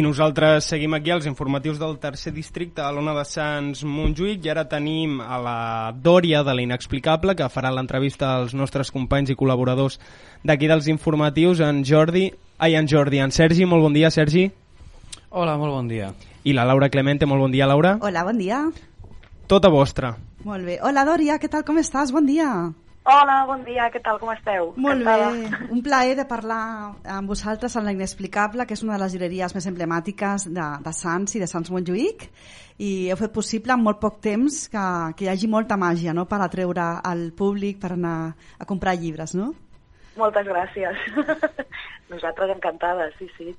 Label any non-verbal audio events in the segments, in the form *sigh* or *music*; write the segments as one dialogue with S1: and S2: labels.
S1: I nosaltres seguim aquí als informatius del tercer districte a l'Ona de Sants Montjuïc i ara tenim a la Dòria de l'Inexplicable que farà l'entrevista als nostres companys i col·laboradors d'aquí dels informatius, en Jordi, ai, en Jordi, en Sergi, molt bon dia, Sergi.
S2: Hola, molt bon dia.
S1: I la Laura Clemente, molt bon dia, Laura.
S3: Hola, bon dia.
S1: Tota vostra.
S3: Molt bé. Hola, Dòria, què tal, com estàs? Bon dia.
S4: Hola, bon dia, què tal, com esteu?
S3: Molt bé, un plaer de parlar amb vosaltres en la Inexplicable, que és una de les llibreries més emblemàtiques de, de Sants i de Sants Montjuïc, i heu fet possible en molt poc temps que, que hi hagi molta màgia no?, per atreure al públic per anar a comprar llibres, no?
S4: Moltes gràcies. *laughs* Nosaltres encantades, sí, sí.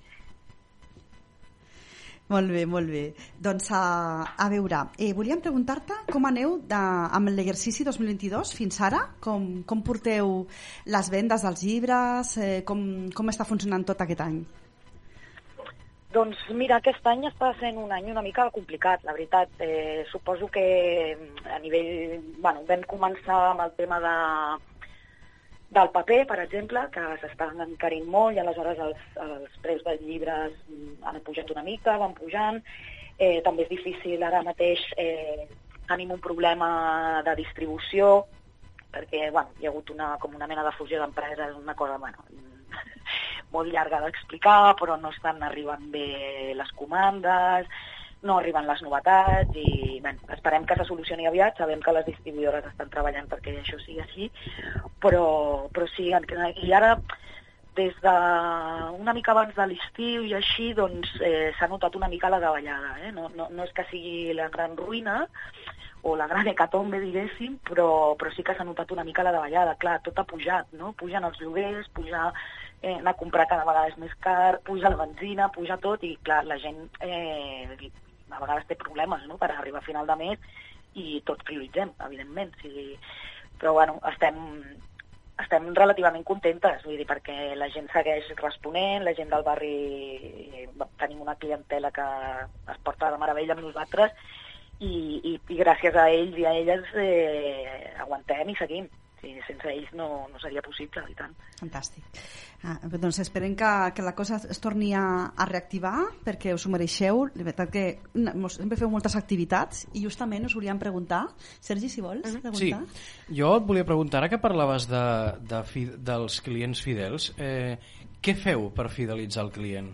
S3: Molt bé, molt bé. Doncs a, a veure, eh, volíem preguntar-te com aneu de, amb l'exercici 2022 fins ara, com, com porteu les vendes dels llibres, eh, com, com està funcionant tot aquest any?
S4: Doncs mira, aquest any està sent un any una mica complicat, la veritat. Eh, suposo que a nivell... Bueno, vam començar amb el tema de, del paper, per exemple, que s'estan encarint molt i aleshores els, els preus dels llibres han pujat una mica, van pujant. Eh, també és difícil ara mateix, eh, tenim un problema de distribució, perquè bueno, hi ha hagut una, com una mena de fusió d'empreses, una cosa bueno, *laughs* molt llarga d'explicar, però no estan arribant bé les comandes, no arriben les novetats i bé, esperem que se solucioni aviat, sabem que les distribuïdores estan treballant perquè això sigui així, però, però sí, i ara des de una mica abans de l'estiu i així, doncs eh, s'ha notat una mica la davallada. Eh? No, no, no és que sigui la gran ruïna o la gran hecatombe, diguéssim, però, però sí que s'ha notat una mica la davallada. Clar, tot ha pujat, no? Pugen els lloguers, puja eh, anar a comprar cada vegada és més car, puja la benzina, puja tot, i clar, la gent eh, a vegades té problemes no? per arribar a final de mes i tots prioritzem, evidentment. O sigui, però bueno, estem, estem relativament contentes, vull dir, perquè la gent segueix responent, la gent del barri tenim una clientela que es porta de meravella amb nosaltres i, i, i gràcies a ells i a elles eh, aguantem i seguim. Sí, sense ells no, no seria possible, i tant.
S3: Fantàstic. Ah, doncs esperem que, que la cosa es torni a, a reactivar perquè us ho mereixeu. De veritat que sempre feu moltes activitats i justament us volíem preguntar, Sergi, si vols
S2: Mm-hmm.
S3: preguntar.
S2: Sí, jo et volia preguntar, ara que parlaves de, de fi, dels clients fidels, eh, què feu per fidelitzar el client?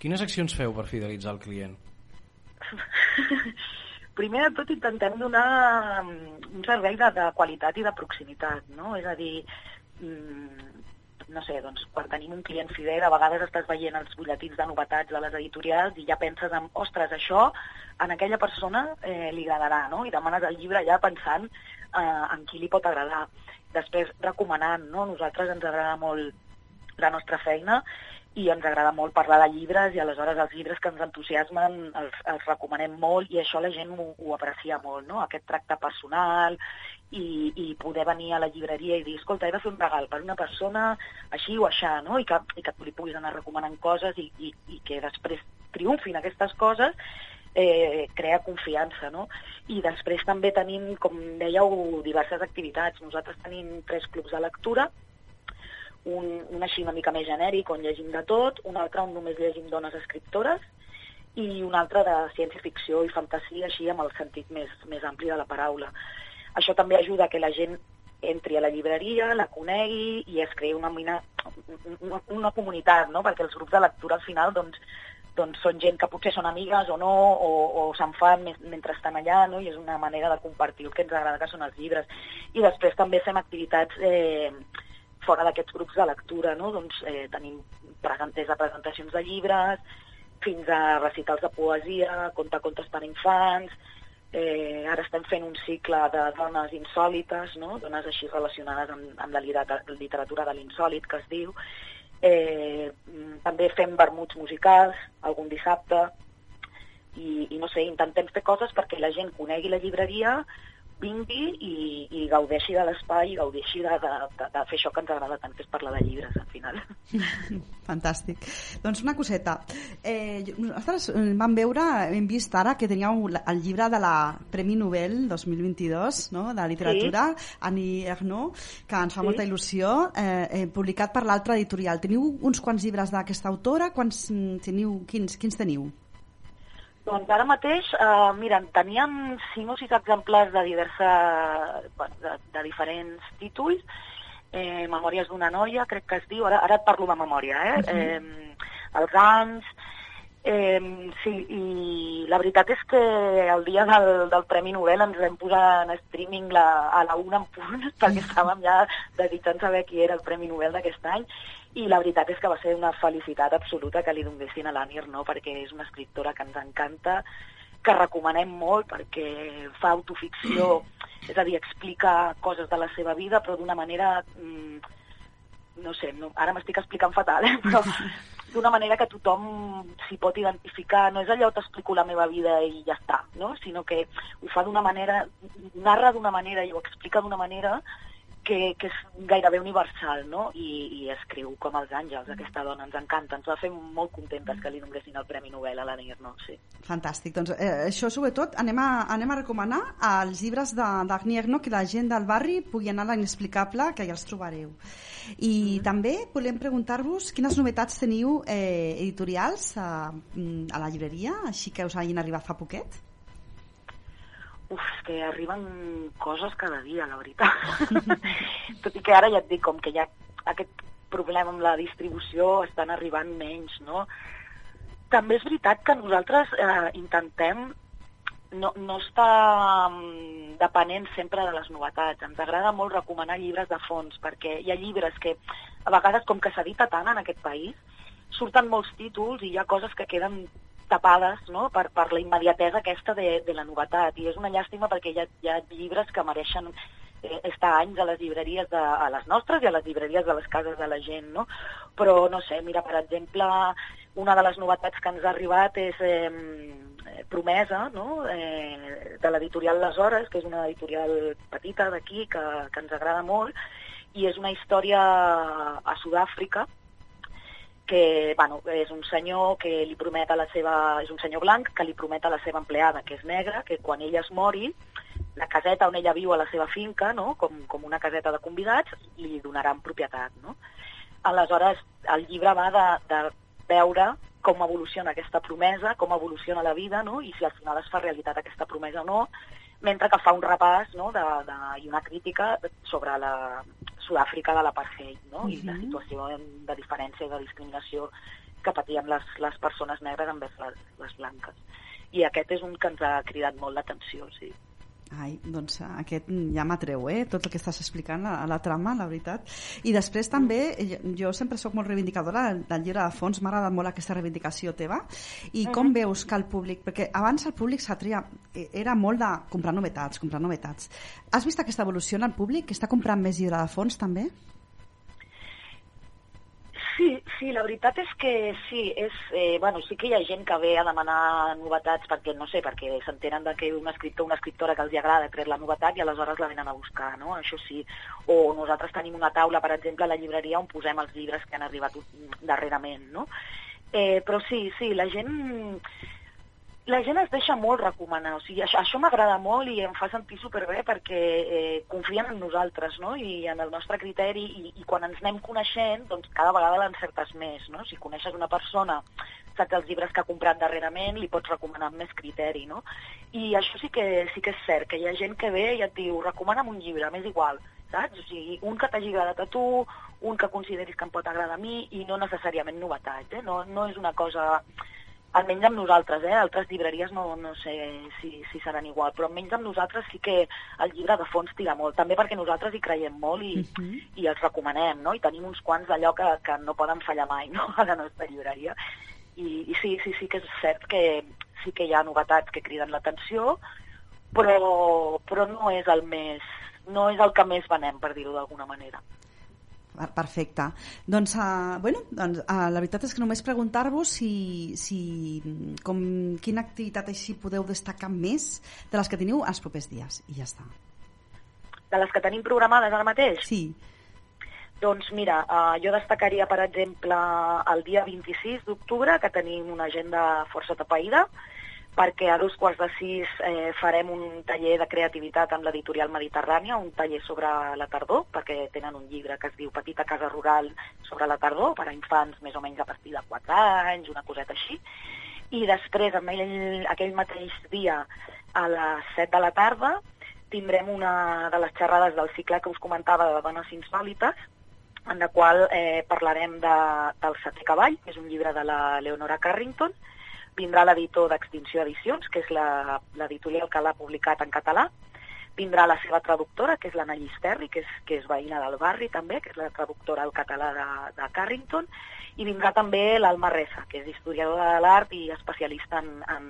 S2: Quines accions feu per fidelitzar el client? *laughs*
S4: primer de tot intentem donar un servei de, de qualitat i de proximitat, no? És a dir, mm, no sé, doncs, quan tenim un client fidel, a vegades estàs veient els butlletins de novetats de les editorials i ja penses en, ostres, això a aquella persona eh, li agradarà, no? I demanes el llibre ja pensant eh, en qui li pot agradar. Després, recomanant, no? Nosaltres ens agrada molt la nostra feina i ens agrada molt parlar de llibres i aleshores els llibres que ens entusiasmen els, els recomanem molt i això la gent ho, ho aprecia molt, no? Aquest tracte personal i, i poder venir a la llibreria i dir, escolta, he de fer un regal per una persona així o aixà, no? I que, i que tu li puguis anar recomanant coses i, i, i que després triomfin aquestes coses eh, crea confiança, no? I després també tenim, com dèieu, diverses activitats. Nosaltres tenim tres clubs de lectura, un, un així una mica més genèric, on llegim de tot, un altre on només llegim dones escriptores, i un altre de ciència-ficció i fantasia, així amb el sentit més, més ampli de la paraula. Això també ajuda que la gent entri a la llibreria, la conegui i es creï una, mina, una, una comunitat, no? perquè els grups de lectura al final doncs, doncs són gent que potser són amigues o no, o, o se'n fan mentre estan allà, no? i és una manera de compartir el que ens agrada, que són els llibres. I després també fem activitats eh, fora d'aquests grups de lectura, no? doncs, eh, tenim des de presentacions de llibres fins a recitals de poesia, contacontes per infants, eh, ara estem fent un cicle de dones insòlites, no? dones així relacionades amb, amb la literatura de l'insòlit, que es diu. Eh, també fem vermuts musicals, algun dissabte, i, i no sé, intentem fer coses perquè la gent conegui la llibreria, vingui i, i gaudeixi de l'espai i gaudeixi de, de, de, de fer això que ens agrada tant, que és parlar de llibres, al final. *laughs*
S3: Fantàstic. Doncs una coseta. Eh, nosaltres vam veure, hem vist ara que teníeu el llibre de la Premi Nobel 2022 no? de literatura, sí. Annie Ernaux, que ens fa sí. molta il·lusió, eh, eh, publicat per l'altra editorial. Teniu uns quants llibres d'aquesta autora? Quants, teniu, quins, quins teniu?
S4: Doncs ara mateix, eh, mira, teníem cinc o sis exemplars de diversa, de, de diferents títols, eh, Memòries d'una noia, crec que es diu, ara, ara et parlo de memòria, eh? Uh -huh. eh els anys, Eh, sí, i la veritat és que el dia del, del Premi Nobel ens vam posar en streaming la, a la una en punt, *laughs* perquè estàvem ja desitjant saber qui era el Premi Nobel d'aquest any, i la veritat és que va ser una felicitat absoluta que li donessin a l'Anir, no? perquè és una escriptora que ens encanta, que recomanem molt perquè fa autoficció, és a dir, explica coses de la seva vida, però d'una manera... Mm, no sé, no, ara m'estic explicant fatal, eh? però *laughs* d'una manera que tothom s'hi pot identificar. No és allò t'explico la meva vida i ja està, no? sinó que ho fa d'una manera, narra d'una manera i ho explica d'una manera que, que és gairebé universal, no? I, I escriu com els àngels, aquesta dona, ens encanta, ens va fer molt contentes que li donessin el Premi Nobel a la no? sí.
S3: Fantàstic, doncs eh, això sobretot anem a, anem a recomanar els llibres d'Agni Erno que la gent del barri pugui anar a l'inexplicable, que ja els trobareu. I mm -hmm. també volem preguntar-vos quines novetats teniu eh, editorials a, a la llibreria, així que us hagin arribat fa poquet?
S4: Uf, que arriben coses cada dia, la veritat. *laughs* Tot i que ara ja et dic, com que hi ha aquest problema amb la distribució, estan arribant menys, no? També és veritat que nosaltres eh, intentem no, no està um, depenent sempre de les novetats. Ens agrada molt recomanar llibres de fons, perquè hi ha llibres que, a vegades, com que s'edita tant en aquest país, surten molts títols i hi ha coses que queden tapades no? per, per la immediatesa aquesta de, de la novetat. I és una llàstima perquè hi ha, hi ha llibres que mereixen eh, estar anys a les llibreries de, a les nostres i a les llibreries de les cases de la gent, no? Però, no sé, mira, per exemple, una de les novetats que ens ha arribat és eh, Promesa, no? eh, de l'editorial Les Hores, que és una editorial petita d'aquí, que, que ens agrada molt, i és una història a Sud-àfrica, que bueno, és un senyor que li promet a la seva... és un senyor blanc que li promet a la seva empleada, que és negra, que quan ella es mori, la caseta on ella viu a la seva finca, no? com, com una caseta de convidats, li donaran propietat. No? Aleshores, el llibre va de, de veure com evoluciona aquesta promesa, com evoluciona la vida, no? i si al final es fa realitat aquesta promesa o no, mentre que fa un repàs no? de, de, i una crítica sobre la Sud-àfrica de l'apartheid no? Uh -huh. i la situació de diferència i de discriminació que patien les, les persones negres envers les, les blanques. I aquest és un que ens ha cridat molt l'atenció, sí.
S3: Ai, doncs aquest ja m'atreu, eh? Tot el que estàs explicant, a la trama, la veritat. I després també, jo sempre sóc molt reivindicadora del llibre de fons, m'ha agradat molt aquesta reivindicació teva. I com veus que el públic... Perquè abans el públic s'atria... E, era molt de comprar novetats, comprar novetats. Has vist aquesta evolució en el públic? Que està comprant més llibre de fons, també?
S4: Sí, sí, la veritat és que sí, és, eh, bueno, sí que hi ha gent que ve a demanar novetats perquè, no sé, perquè s'entenen que un escriptor o una escriptora que els agrada tret la novetat i aleshores la venen a buscar, no? Això sí. O nosaltres tenim una taula, per exemple, a la llibreria on posem els llibres que han arribat darrerament, no? Eh, però sí, sí, la gent la gent es deixa molt recomanar, o sigui, això, això m'agrada molt i em fa sentir superbé perquè eh, confien en nosaltres, no?, i en el nostre criteri, i, i quan ens anem coneixent, doncs cada vegada l'encertes més, no? Si coneixes una persona, saps els llibres que ha comprat darrerament, li pots recomanar amb més criteri, no? I això sí que, sí que és cert, que hi ha gent que ve i et diu, recomana'm un llibre, m'és igual, saps? O sigui, un que t'hagi agradat a tu, un que consideris que em pot agradar a mi, i no necessàriament novetats, eh? No, no és una cosa almenys amb nosaltres, eh? altres llibreries no, no sé si, si seran igual, però almenys amb nosaltres sí que el llibre de fons tira molt, també perquè nosaltres hi creiem molt i, uh mhm. -huh. i els recomanem, no? i tenim uns quants d'allò que, que no poden fallar mai *laughs* no? a la nostra llibreria. I, I sí, sí, sí que és cert que sí que hi ha novetats que criden l'atenció, però, però no és el més no és el que més venem, per dir-ho d'alguna manera.
S3: Perfecte. Doncs, uh, bueno, doncs uh, la veritat és que només preguntar-vos si, si com, quina activitat així podeu destacar més de les que teniu els propers dies. I ja està.
S4: De les que tenim programades ara mateix?
S3: Sí.
S4: Doncs mira, eh, jo destacaria, per exemple, el dia 26 d'octubre, que tenim una agenda força tapaïda, perquè a dos quarts de sis eh, farem un taller de creativitat amb l'editorial Mediterrània, un taller sobre la tardor, perquè tenen un llibre que es diu Petita casa rural sobre la tardor, per a infants més o menys a partir de 4 anys, una coseta així. I després, amb ell, aquell mateix dia, a les 7 de la tarda, tindrem una de les xerrades del cicle que us comentava de dones insòlites, en la qual eh, parlarem de, del Setè Cavall, que és un llibre de la Leonora Carrington, vindrà l'editor d'Extinció Edicions, que és l'editorial que l'ha publicat en català, vindrà la seva traductora, que és l'Anna Llisterri, que és, que és veïna del barri també, que és la traductora al català de, de Carrington, i vindrà també l'Alma Reza, que és historiadora de l'art i especialista en, en,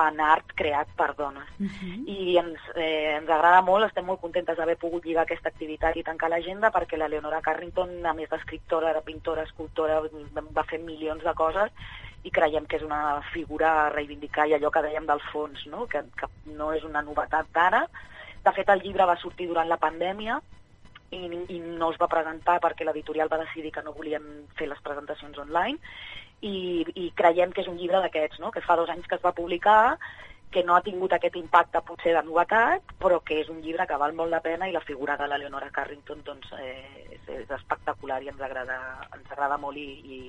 S4: en art creat per dones. Uh -huh. I ens, eh, ens agrada molt, estem molt contentes d'haver pogut lligar aquesta activitat i tancar l'agenda perquè la Leonora Carrington, a més d'escriptora, de pintora, escultora, va fer milions de coses i creiem que és una figura a reivindicar i allò que dèiem del fons, no? Que, que no és una novetat d'ara. De fet, el llibre va sortir durant la pandèmia i, i no es va presentar perquè l'editorial va decidir que no volien fer les presentacions online i, i creiem que és un llibre d'aquests, no? que fa dos anys que es va publicar, que no ha tingut aquest impacte potser de novetat, però que és un llibre que val molt la pena i la figura de la Leonora Carrington doncs, eh, és, és espectacular i ens agrada, ens agrada molt i, i,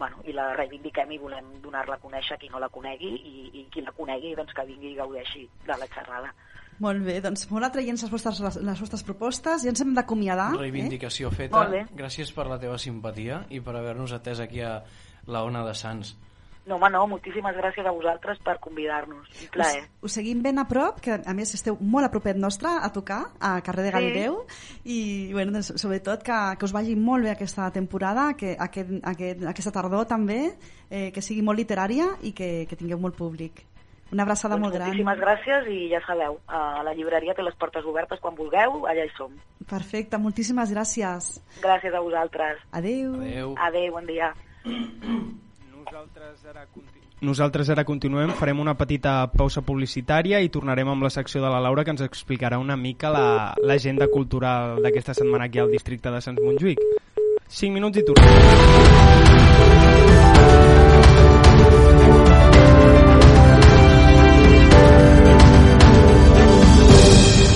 S4: bueno, i la reivindiquem i volem donar-la a conèixer a qui no la conegui i, i qui la conegui doncs, que vingui i gaudeixi de la xerrada.
S3: Molt bé, doncs molt atraient les vostres, les vostres propostes i ens hem d'acomiadar.
S2: Reivindicació eh? feta. Gràcies per la teva simpatia i per haver-nos atès aquí a la Ona de Sants.
S4: No, home, no, moltíssimes gràcies a vosaltres per convidar-nos. Un plaer.
S3: Us, us seguim ben a prop, que a més esteu molt a propet nostre a tocar, a carrer de Galileu, sí. i bueno, doncs, sobretot que, que us vagi molt bé aquesta temporada, que aquest, aquest, aquesta tardor també, eh, que sigui molt literària i que, que tingueu molt públic. Una abraçada
S4: doncs
S3: molt gran.
S4: Moltíssimes gràcies i ja sabeu, a la llibreria té les portes obertes quan vulgueu, allà hi som.
S3: Perfecte, moltíssimes gràcies.
S4: Gràcies a vosaltres.
S3: Adeu.
S2: Adeu.
S4: Adeu, bon dia.
S1: Nosaltres ara, Nosaltres ara continuem, farem una petita pausa publicitària i tornarem amb la secció de la Laura que ens explicarà una mica l'agenda la, cultural d'aquesta setmana aquí al districte de Sants Montjuïc. 5 minuts i tornem.